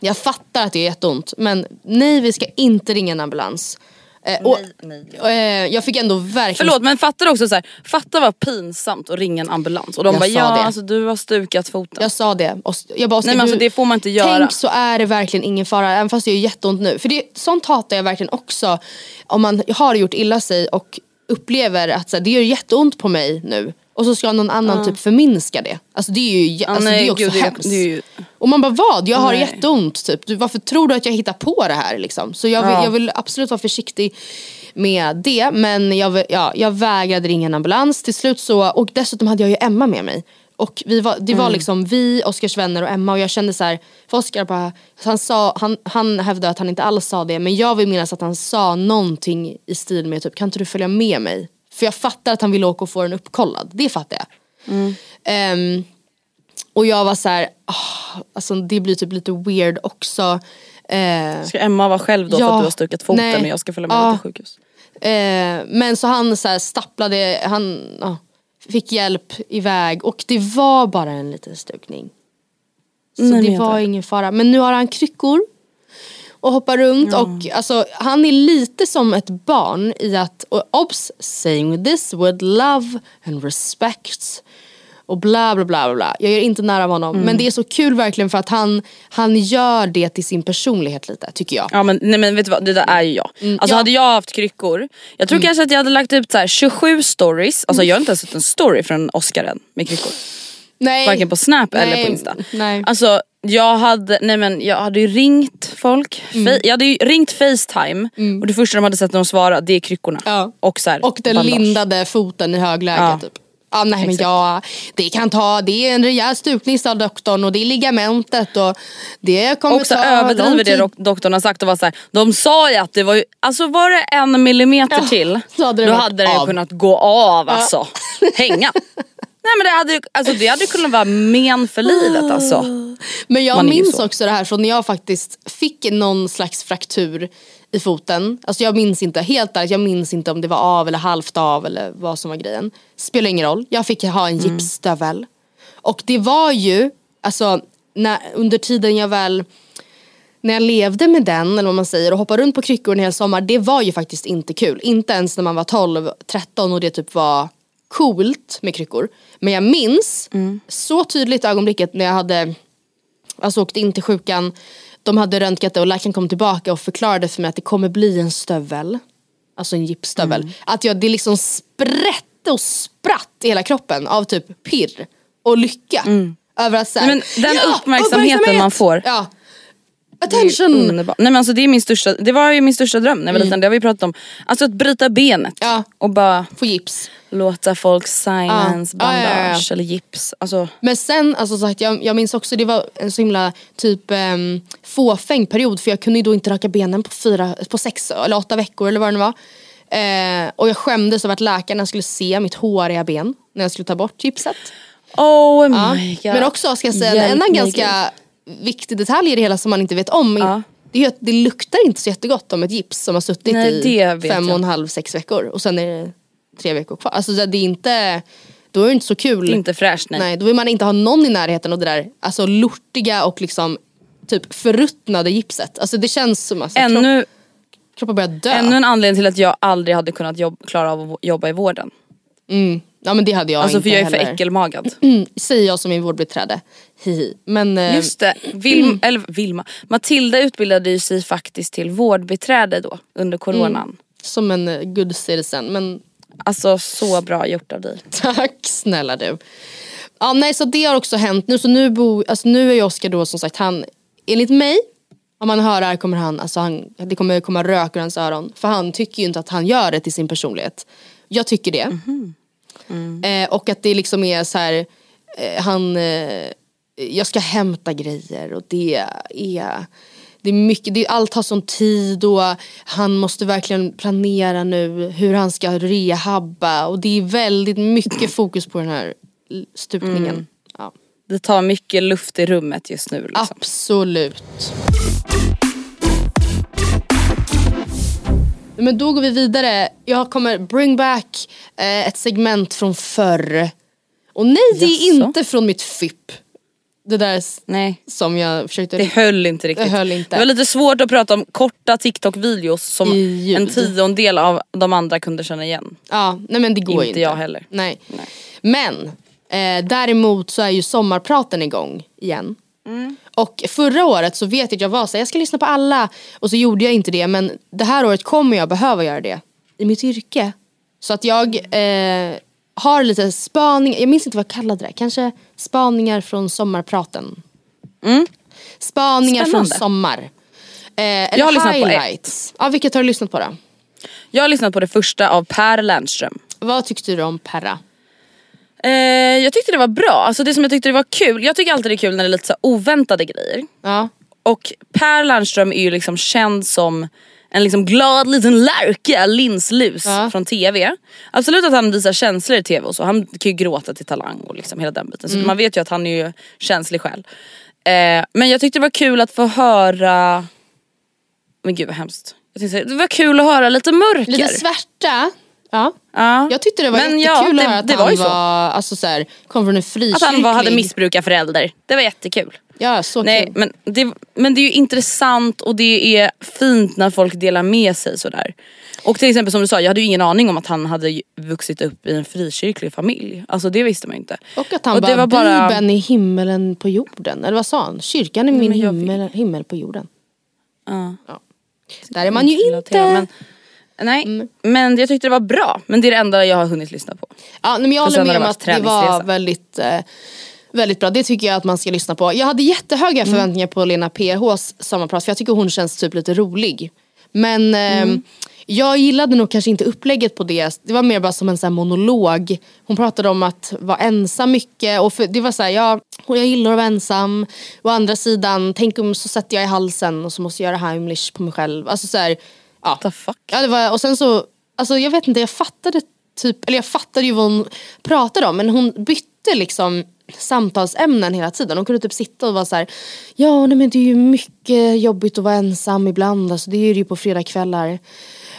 jag fattar att det är jätteont men nej vi ska inte ringa en ambulans. Eh, och, nej, nej. Eh, jag fick ändå verkligen... Förlåt men fattar du också så här, fatta vad pinsamt att ringa en ambulans och de jag bara ja det. alltså du har stukat foten. Jag sa det. Jag bara, nej men alltså det får man inte göra. Tänk så är det verkligen ingen fara även fast det gör jätteont nu. För det, sånt hatar jag verkligen också om man har gjort illa sig och upplever att så här, det gör jätteont på mig nu och så ska någon annan typ förminska det. Alltså det är ju alltså, nej, det är också gud, hemskt. Det är ju... Och man bara vad? Jag har nej. jätteont typ. Du, varför tror du att jag hittar på det här liksom? Så jag vill, ja. jag vill absolut vara försiktig med det. Men jag, ja, jag vägrade ringa en ambulans till slut så. Och dessutom hade jag ju Emma med mig. Och vi var, det var mm. liksom vi, Oskars vänner och Emma och jag kände så här, för Oskar bara, han, sa, han, han hävdade att han inte alls sa det men jag vill minnas att han sa någonting i stil med typ kan inte du följa med mig för jag fattar att han vill åka och få den uppkollad. Det fattar jag. Mm. Um, och jag var så här, oh, alltså det blir typ lite weird också. Uh, ska Emma vara själv då ja, för att du har stukat foten nej, och jag ska följa med uh, till sjukhus? Uh, men så han så här stapplade, han uh, fick hjälp iväg och det var bara en liten stukning. Så nej, det var ingen fara. Men nu har han kryckor och hoppar runt ja. och alltså, han är lite som ett barn i att, och obs, saying this with love and respect och bla bla bla bla. Jag är inte nära av honom. Mm. Men det är så kul verkligen för att han, han gör det till sin personlighet lite tycker jag. Ja men, nej, men vet du vad, det där är ju jag. Mm, alltså ja. hade jag haft kryckor, jag tror mm. kanske att jag hade lagt ut så här 27 stories, alltså jag har inte ens sett en story från Oscar än med kryckor. Nej. Varken på snap nej. eller på insta. Nej. Alltså Jag hade, nej men jag hade ju ringt folk, mm. jag hade ju ringt Facetime mm. och det första de hade sett när de svarade det är kryckorna. Ja. Och, så här, och den bandage. lindade foten i högläge ja. typ. Ja, nej, men ja, det kan ta, det är en rejäl stukning sa doktorn och det är ligamentet och det kommer Också ta överdriver det dok doktorn har sagt och var så här, de sa ju att det var ju, alltså var det en millimeter ja, till hade då hade det kunnat gå av alltså. Hänga. Nej men det hade, alltså, det hade kunnat vara men för livet alltså. Men jag minns också det här från när jag faktiskt fick någon slags fraktur i foten. Alltså jag minns inte, helt ärligt, jag minns inte om det var av eller halvt av eller vad som var grejen. Spelar ingen roll, jag fick ha en mm. gipsstövel. Mm. Och det var ju, alltså när, under tiden jag väl när jag levde med den, eller vad man säger, och hoppade runt på kryckor en hel sommar, det var ju faktiskt inte kul. Inte ens när man var 12, 13 och det typ var coolt med kryckor. Men jag minns mm. så tydligt ögonblicket när jag hade alltså, åkt in till sjukan. De hade röntgat det och läkaren kom tillbaka och förklarade för mig att det kommer bli en stövel. Alltså en gipsstövel. Mm. Att jag, det liksom sprätte och spratt i hela kroppen av typ pirr och lycka. Mm. Över att så här, Men den ja, uppmärksamheten uppmärksamhet! man får. Ja. Attention! Nej, men alltså, det, är min största, det var ju min största dröm när jag var mm. liten, det har vi pratat om. Alltså att bryta benet ja. och bara få gips. Låta folk silence, ja. bandage ja, eller gips. Alltså. Men sen, alltså, sagt, jag, jag minns också det var en så himla typ um, fåfäng period för jag kunde ju då inte raka benen på, fyra, på sex eller åtta veckor eller vad det nu var. Uh, och jag skämdes över att läkarna skulle se mitt håriga ben när jag skulle ta bort gipset. Oh my God. Men också ska jag säga Hjälp en annan ganska viktig detalj i det hela som man inte vet om. Ja. Det är att det luktar inte så jättegott om ett gips som har suttit Nej, i fem och en halv, sex veckor och sen är det tre veckor kvar. Alltså det är inte, då är det inte så kul. Det är inte fräscht nej. nej. Då vill man inte ha någon i närheten av det där alltså lortiga och liksom typ förruttnade gipset. Alltså det känns som alltså, Ännu, kropp, kroppen börjar dö. Ännu en anledning till att jag aldrig hade kunnat jobb, klara av att jobba i vården. Mm. Ja men det hade jag alltså, inte för jag är heller. för äckelmagad. Mm, säger jag som är vårdbiträde. Hihi. Men, eh, Just det, Vilma, mm. eller Vilma. Matilda utbildade ju sig faktiskt till vårdbiträde då under coronan. Mm. Som en uh, good citizen. Men... Alltså så bra gjort av dig. Tack snälla du. Ja nej så det har också hänt nu så nu, bo, alltså, nu är ju Oskar då som sagt han, enligt mig om man hör det här kommer han, alltså han, det kommer komma rök ur hans öron. För han tycker ju inte att han gör det till sin personlighet. Jag tycker det. Mm. Eh, och att det liksom är så här, eh, han, eh, jag ska hämta grejer och det är det är mycket, det, allt har sån tid och han måste verkligen planera nu hur han ska rehabba och det är väldigt mycket fokus på den här stupningen. Mm. Ja. Det tar mycket luft i rummet just nu. Liksom. Absolut. Men då går vi vidare. Jag kommer bring back eh, ett segment från förr. Och nej, det är inte från mitt FIP. Det där nej. som jag försökte... Det höll inte riktigt. Det, höll inte. det var lite svårt att prata om korta TikTok-videos som en tiondel av de andra kunde känna igen. Ja, nej men det går inte. Inte jag heller. Nej. nej. Men eh, däremot så är ju sommarpraten igång igen. Mm. Och förra året så vet jag att jag var så jag ska lyssna på alla och så gjorde jag inte det men det här året kommer jag behöva göra det i mitt yrke. Så att jag eh, har lite spaningar, jag minns inte vad jag kallade det, kanske spaningar från sommarpraten. Mm. Spaningar Spännande. från sommar. Eh, eller jag har lyssnat highlights. på. Ja, vilket har du lyssnat på då? Jag har lyssnat på det första av Per Lernström. Vad tyckte du om Perra? Eh, jag tyckte det var bra, alltså det som jag tyckte det var kul, jag tycker alltid det är kul när det är lite så oväntade grejer. Ja. Och Per Lernström är ju liksom känd som en liksom glad liten lärka, linslus ja. från TV. Absolut att han visar känslor i TV och så, han kan ju gråta till Talang och liksom hela den biten. Så mm. man vet ju att han är ju känslig själv. Eh, men jag tyckte det var kul att få höra, men gud vad hemskt. Jag tyckte det var kul att höra lite mörker. Lite svärta. Ja. ja. Jag tyckte det var men jättekul ja, det, att det han var, var alltså så här, kom från en frikyrklig... Att han var, hade missbrukarförälder. Det var jättekul. Ja, så Nej, kul. Men det, men det är ju intressant och det är fint när folk delar med sig sådär. Och till exempel som du sa, jag hade ju ingen aning om att han hade vuxit upp i en frikyrklig familj. Alltså det visste man ju inte. Och att han och bara, det var bara, Bibeln i himmelen på jorden. Eller vad sa han? Kyrkan är min himmel, himmel på jorden. Ja. ja. Där är man ju inte. Men, Nej, mm. men jag tyckte det var bra. Men det är det enda jag har hunnit lyssna på. Ja, men jag håller med om att det var väldigt eh, Väldigt bra, det tycker jag att man ska lyssna på. Jag hade jättehöga mm. förväntningar på Lena PHs sommarprat för jag tycker hon känns typ lite rolig. Men mm. eh, jag gillade nog kanske inte upplägget på det. Det var mer bara som en sån monolog. Hon pratade om att vara ensam mycket. Och för, det var så här, ja, jag gillar att vara ensam. Å andra sidan, tänk om så sätter jag i halsen och så måste jag göra Heimlich på mig själv. Alltså så här, ja. The fuck? Ja, det var, och sen så, alltså jag vet inte, jag fattade typ, eller jag fattade ju vad hon pratade om. Men hon bytte liksom samtalsämnen hela tiden. Hon kunde typ sitta och vara så här, ja nej men det är ju mycket jobbigt att vara ensam ibland. Alltså, det är det ju på fredagskvällar.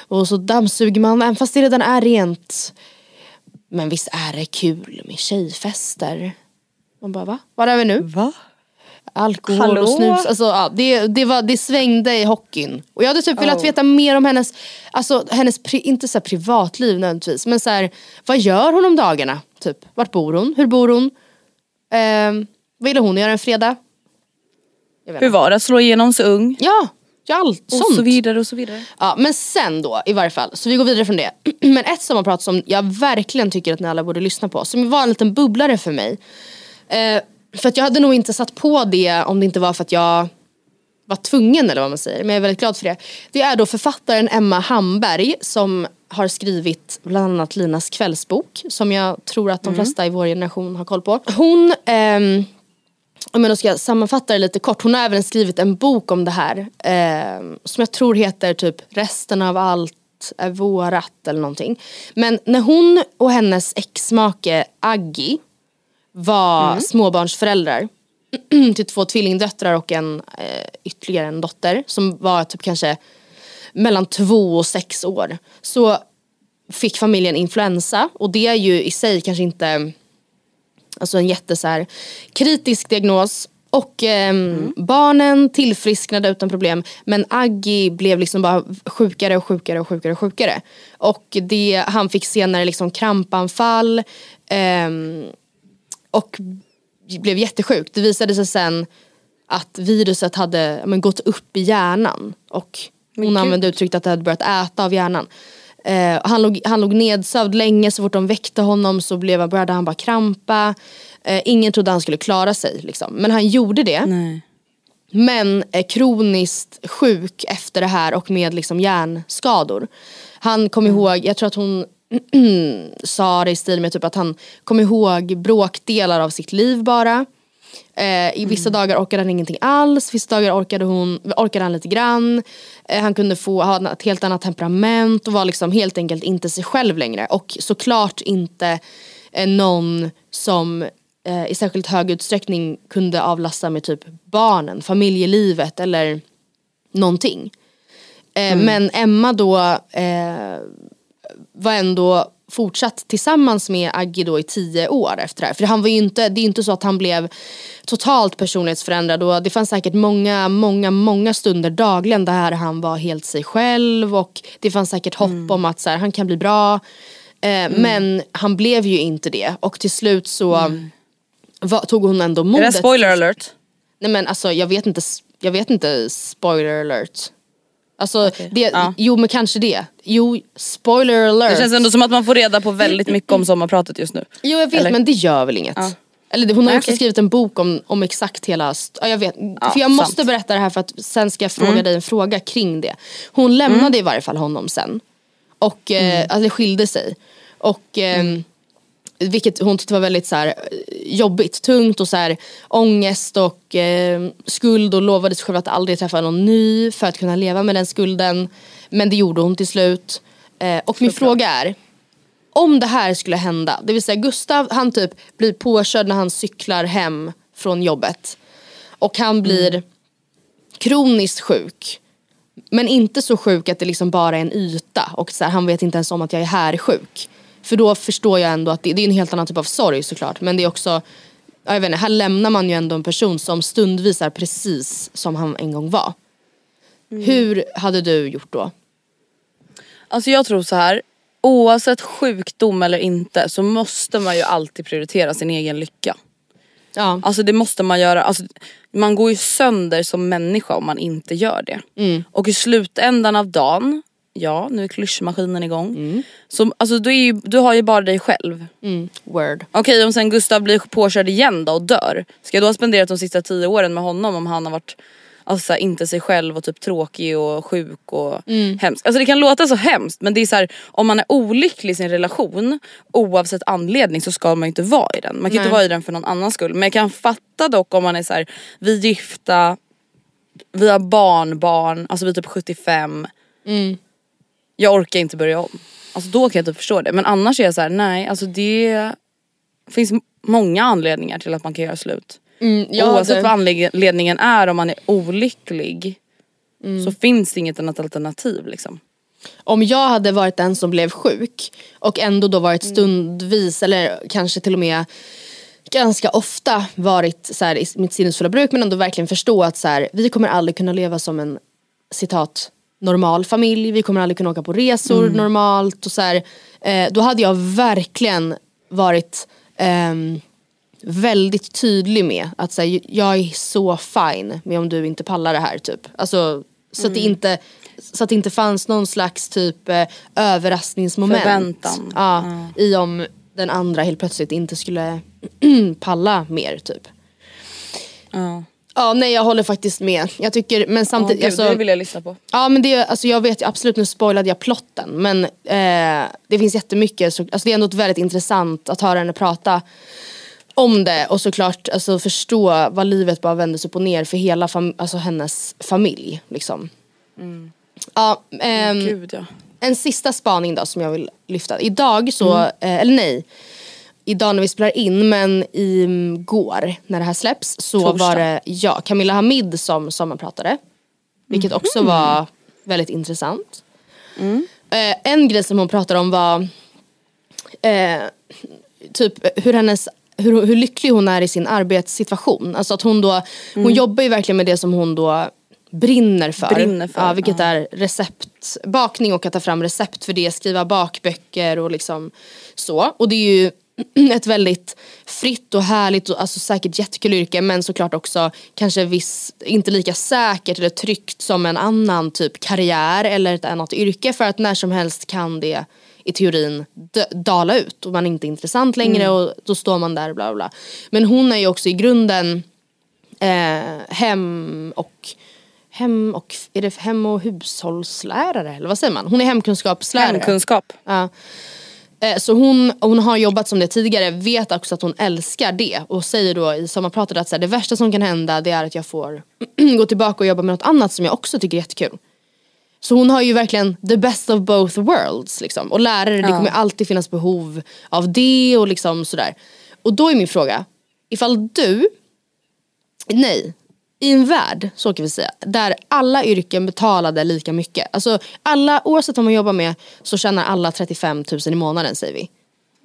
Och så dammsuger man, även fast det redan är rent. Men visst är det kul med tjejfester? Man bara va? Var är vi nu? Va? Alkohol Hallå? och snus. Alltså, ja, det, det, var, det svängde i hockeyn. Och jag hade typ oh. velat veta mer om hennes, alltså, hennes inte så privatliv nödvändigtvis. Men så här, vad gör hon om dagarna? Typ, vart bor hon? Hur bor hon? Eh, vad ville hon göra en fredag? Hur var det att slå igenom så ung? Ja, ja allt och sånt. så vidare och så vidare. Ja men sen då i varje fall, så vi går vidare från det. men ett sommarprat som jag verkligen tycker att ni alla borde lyssna på, som var en liten bubblare för mig. Eh, för jag hade nog inte satt på det om det inte var för att jag var tvungen eller vad man säger. Men jag är väldigt glad för det. Det är då författaren Emma Hamberg som har skrivit bland annat Linas kvällsbok som jag tror att de mm. flesta i vår generation har koll på. Hon, ehm, om jag ska sammanfatta det lite kort, hon har även skrivit en bok om det här eh, som jag tror heter typ resten av allt är vårat eller någonting. Men när hon och hennes exmake Aggi var mm. småbarnsföräldrar till två tvillingdöttrar och en eh, ytterligare en dotter som var typ kanske mellan två och sex år. Så fick familjen influensa och det är ju i sig kanske inte alltså en jätte så här, kritisk diagnos. Och eh, mm. barnen tillfrisknade utan problem men Aggi blev liksom bara sjukare och sjukare och sjukare och sjukare. Och det, han fick senare liksom krampanfall eh, och blev jättesjuk. Det visade sig sen att viruset hade men, gått upp i hjärnan och hon använde uttrycket att det hade börjat äta av hjärnan. Eh, han, låg, han låg nedsövd länge, så fort de väckte honom så blev, började han bara krampa. Eh, ingen trodde han skulle klara sig. Liksom. Men han gjorde det. Nej. Men är kroniskt sjuk efter det här och med liksom hjärnskador. Han kom mm. ihåg, jag tror att hon sa det i stil med typ att han kom ihåg bråkdelar av sitt liv bara. Eh, I vissa mm. dagar orkade han ingenting alls, vissa dagar orkade, hon, orkade han lite grann. Eh, han kunde få ha ett helt annat temperament och var liksom helt enkelt inte sig själv längre. Och såklart inte eh, någon som eh, i särskilt hög utsträckning kunde avlasta med typ barnen, familjelivet eller någonting. Eh, mm. Men Emma då eh, var ändå fortsatt tillsammans med Aggi då i tio år efter det här. För han var inte, det är inte så att han blev totalt personlighetsförändrad och det fanns säkert många, många, många stunder dagligen där han var helt sig själv och det fanns säkert hopp mm. om att så här, han kan bli bra. Eh, mm. Men han blev ju inte det och till slut så mm. var, tog hon ändå modet. Är det spoiler alert? Nej men alltså jag vet inte, jag vet inte spoiler alert. Alltså, okay. det, ja. jo men kanske det. Jo, spoiler alert. Det känns ändå som att man får reda på väldigt mycket om sommarpratet just nu. Jo jag vet Eller? men det gör väl inget. Ja. Eller hon har också okay. skrivit en bok om, om exakt hela, ja, jag vet. Ja, för jag måste sant. berätta det här för att sen ska jag fråga mm. dig en fråga kring det. Hon lämnade mm. i varje fall honom sen. Och, eh, mm. alltså det skilde sig. Och eh. Vilket hon tyckte var väldigt så här, jobbigt, tungt och så här, ångest och eh, skuld och lovade sig själv att aldrig träffa någon ny för att kunna leva med den skulden. Men det gjorde hon till slut. Eh, och min fråga är, om det här skulle hända, det vill säga Gustav han typ blir påkörd när han cyklar hem från jobbet. Och han blir mm. kroniskt sjuk. Men inte så sjuk att det liksom bara är en yta och så här, han vet inte ens om att jag är här sjuk. För då förstår jag ändå att det, det är en helt annan typ av sorg såklart. Men det är också, jag vet inte, här lämnar man ju ändå en person som stundvis är precis som han en gång var. Mm. Hur hade du gjort då? Alltså jag tror så här. Oavsett sjukdom eller inte så måste man ju alltid prioritera sin egen lycka. Ja. Alltså det måste man göra. Alltså, man går ju sönder som människa om man inte gör det. Mm. Och i slutändan av dagen ja nu är klyschmaskinen igång. Mm. Så alltså du, är ju, du har ju bara dig själv. Mm. Word. Okej okay, om sen Gustav blir påkörd igen då och dör. Ska jag då ha spenderat de sista tio åren med honom om han har varit alltså, inte sig själv och typ tråkig och sjuk och mm. hemsk. Alltså det kan låta så hemskt men det är så här, om man är olycklig i sin relation oavsett anledning så ska man inte vara i den. Man kan Nej. inte vara i den för någon annans skull. Men jag kan fatta dock om man är så här, vi är gifta, vi har barnbarn, alltså vi är typ 75. Mm. Jag orkar inte börja om. Alltså då kan jag typ förstå det. Men annars är jag så här, nej alltså det finns många anledningar till att man kan göra slut. Mm, Oavsett hade... vad anledningen är om man är olycklig mm. så finns det inget annat alternativ liksom. Om jag hade varit den som blev sjuk och ändå då varit mm. stundvis eller kanske till och med ganska ofta varit så här, i mitt sinnesfulla bruk men ändå verkligen förstå att så här, vi kommer aldrig kunna leva som en citat normal familj, vi kommer aldrig kunna åka på resor mm. normalt och så här, eh, Då hade jag verkligen varit eh, väldigt tydlig med att så här, jag är så fine med om du inte pallar det här typ. Alltså, så, mm. att det mm. inte, så att det inte fanns någon slags typ eh, överraskningsmoment. Förväntan. Ja, mm. I om den andra helt plötsligt inte skulle palla mer typ. Ja. Ja nej jag håller faktiskt med. Jag tycker men samtidigt. Oh, alltså, det vill jag lyssna på. Ja men det, alltså, jag vet absolut nu spoilade jag plotten men eh, det finns jättemycket. Så, alltså, det är ändå väldigt intressant att höra henne prata om det och såklart alltså, förstå vad livet bara vändes upp och ner för hela fam alltså, hennes familj. Liksom. Mm. Ja, ehm, oh, Gud, ja. En sista spaning då som jag vill lyfta. Idag så, mm. eh, eller nej, idag när vi spelar in men igår när det här släpps så Torsdag. var det ja, Camilla Hamid som sommarpratade. Vilket mm. också var väldigt intressant. Mm. Eh, en grej som hon pratade om var eh, typ hur hennes hur, hur lycklig hon är i sin arbetssituation. Alltså att hon då, hon mm. jobbar ju verkligen med det som hon då brinner för. Brinner för ja, vilket ja. är receptbakning och att ta fram recept för det, skriva bakböcker och liksom så. Och det är ju ett väldigt fritt och härligt och alltså säkert jättekul yrke men såklart också kanske viss, inte lika säkert eller tryggt som en annan typ karriär eller ett annat yrke för att när som helst kan det i teorin dala ut och man är inte intressant längre mm. och då står man där bla bla. Men hon är ju också i grunden eh, hem och hem och, är det hem och hushållslärare eller vad säger man? Hon är hemkunskapslärare. Hemkunskap. Ja. Eh, så hon, hon har jobbat som det tidigare, vet också att hon älskar det och säger då i sommarpratet att så här, det värsta som kan hända det är att jag får gå tillbaka och jobba med något annat som jag också tycker är jättekul. Så hon har ju verkligen the best of both worlds. Liksom. Och lärare, ja. det kommer alltid finnas behov av det och liksom sådär. Och då är min fråga, ifall du, nej, i en värld, så kan vi säga, där alla yrken betalade lika mycket. Alltså alla, oavsett vad man jobbar med så tjänar alla 35 000 i månaden säger vi.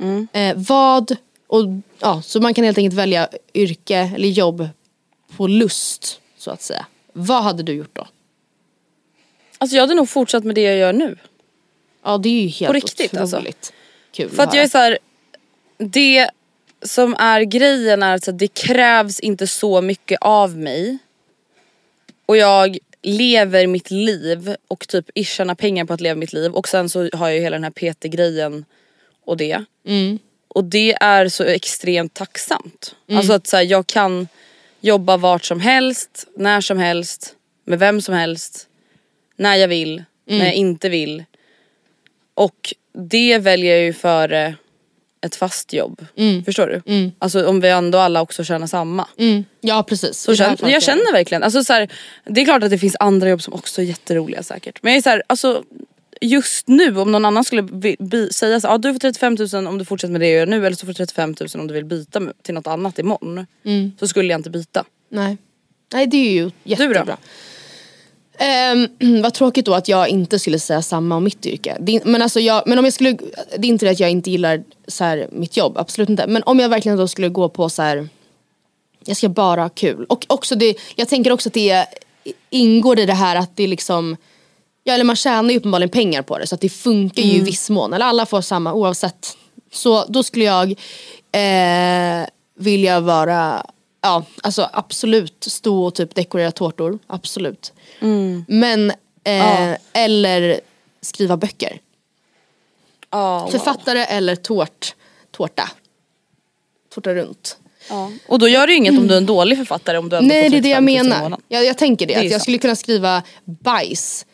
Mm. Eh, vad, och, ja, så man kan helt enkelt välja yrke eller jobb på lust så att säga. Vad hade du gjort då? Alltså jag hade nog fortsatt med det jag gör nu. Ja det är ju helt På riktigt alltså. otroligt alltså. kul För att, att jag är så här, det som är grejen är att det krävs inte så mycket av mig. Och jag lever mitt liv och typ tjänar pengar på att leva mitt liv och sen så har jag ju hela den här PT-grejen och det. Mm. Och det är så extremt tacksamt. Mm. Alltså att så här, jag kan jobba vart som helst, när som helst, med vem som helst när jag vill, mm. när jag inte vill. Och det väljer jag ju före ett fast jobb. Mm. Förstår du? Mm. Alltså om vi ändå alla också tjänar samma. Mm. Ja precis. Så känner, jag känner verkligen, alltså, så här, det är klart att det finns andra jobb som också är jätteroliga säkert. Men jag är så här, alltså just nu om någon annan skulle bi, bi, säga så ah, du får 35 000 om du fortsätter med det jag gör nu eller så får du 35 000 om du vill byta till något annat imorgon. Mm. Så skulle jag inte byta. Nej. Nej det är ju jättebra. Du då? Um, vad tråkigt då att jag inte skulle säga samma om mitt yrke. Det, men, alltså jag, men om jag skulle, det är inte det att jag inte gillar så här, mitt jobb, absolut inte. Men om jag verkligen då skulle gå på så här, jag ska bara ha kul. Och också det, jag tänker också att det ingår i det här att det liksom, ja eller man tjänar ju uppenbarligen pengar på det så att det funkar ju mm. i viss mån. Eller alla får samma oavsett. Så då skulle jag eh, vilja vara ja, alltså absolut stå och typ dekorera tårtor, absolut. Mm. Men, eh, ja. eller skriva böcker. Oh, Författare wow. eller tårt, tårta. Tårta runt. Ja. Och då gör det ju inget om du är en dålig författare om du Nej det är det jag menar. Jag, jag tänker det, det att jag skulle kunna skriva bajs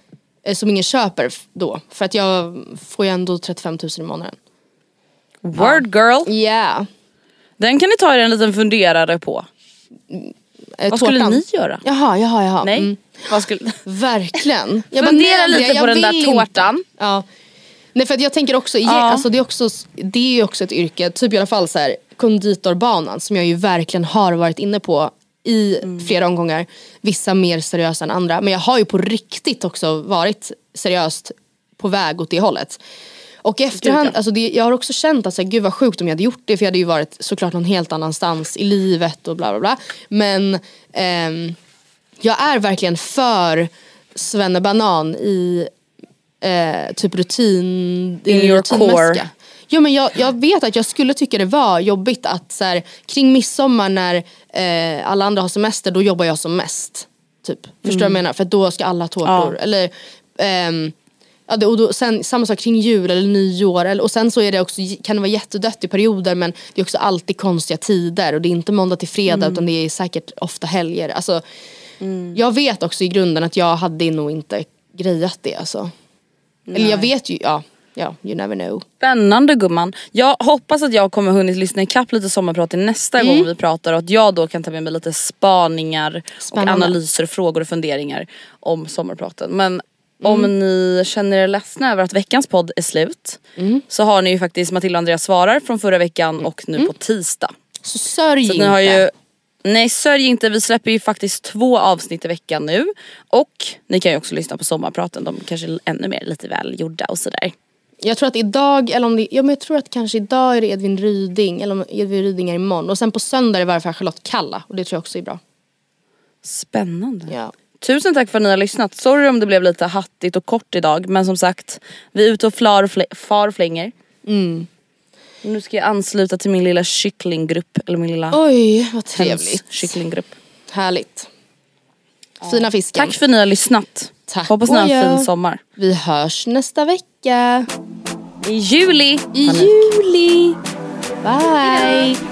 eh, som ingen köper då. För att jag får ju ändå 35 000 i månaden. Word girl. Ja. Yeah. Den kan ni ta er en liten funderare på. Eh, Vad skulle ni göra? Jaha, jaha, jaha. Nej. Mm. Skulle... Verkligen. Jag Fundera bara, lite på den där tårtan. Ja. Nej för jag tänker också, ja. alltså det är också, det är ju också ett yrke, typ i alla fall så här, konditorbanan som jag ju verkligen har varit inne på i mm. flera omgångar. Vissa mer seriösa än andra. Men jag har ju på riktigt också varit seriöst på väg åt det hållet. Och i efterhand, alltså det, jag har också känt att så här, gud vad sjukt om jag hade gjort det för jag hade ju varit såklart någon helt annanstans i livet och bla bla bla. Men ehm, jag är verkligen för Banan i eh, typ rutin, In your core. Jo men jag, jag vet att jag skulle tycka det var jobbigt att så här, kring midsommar när eh, alla andra har semester då jobbar jag som mest. Typ. Förstår du mm. vad jag menar? För då ska alla tårtor, ja. eller ehm, Ja, det, och då, sen, samma sak kring jul eller nyår. Eller, och sen så är det också, kan det vara jättedött i perioder men det är också alltid konstiga tider. Och det är inte måndag till fredag mm. utan det är säkert ofta helger. Alltså, mm. Jag vet också i grunden att jag hade nog inte grejat det. Alltså. Eller jag vet ju, ja. Ja, you never know. Spännande gumman. Jag hoppas att jag kommer hunnit lyssna ikapp lite sommarprat till nästa mm. gång vi pratar och att jag då kan ta med mig lite spaningar Spännande. och analyser, frågor och funderingar om sommarpraten. Men Mm. Om ni känner er ledsna över att veckans podd är slut mm. så har ni ju faktiskt Matilda och Andreas svarar från förra veckan och nu på mm. tisdag. Så sörj så inte. Har ju, nej sörj inte, vi släpper ju faktiskt två avsnitt i veckan nu. Och ni kan ju också lyssna på sommarpraten, de kanske är ännu mer lite väl gjorda och sådär. Jag tror att idag, eller om det, ja men jag tror att kanske idag är det Edvin Ryding, eller om Edvin Ryding är imorgon. Och sen på söndag är det fall Charlotte Kalla och det tror jag också är bra. Spännande. Ja. Tusen tack för att ni har lyssnat. Sorry om det blev lite hattigt och kort idag men som sagt vi är ute och flar, fl far och flänger. Mm. Nu ska jag ansluta till min lilla kycklinggrupp. Eller min lilla Oj vad trevligt. kycklinggrupp. Härligt. Fina fisken. Tack för att ni har lyssnat. Tack Hoppas ni har en fin sommar. Vi hörs nästa vecka. I juli. I juli. Bye. Even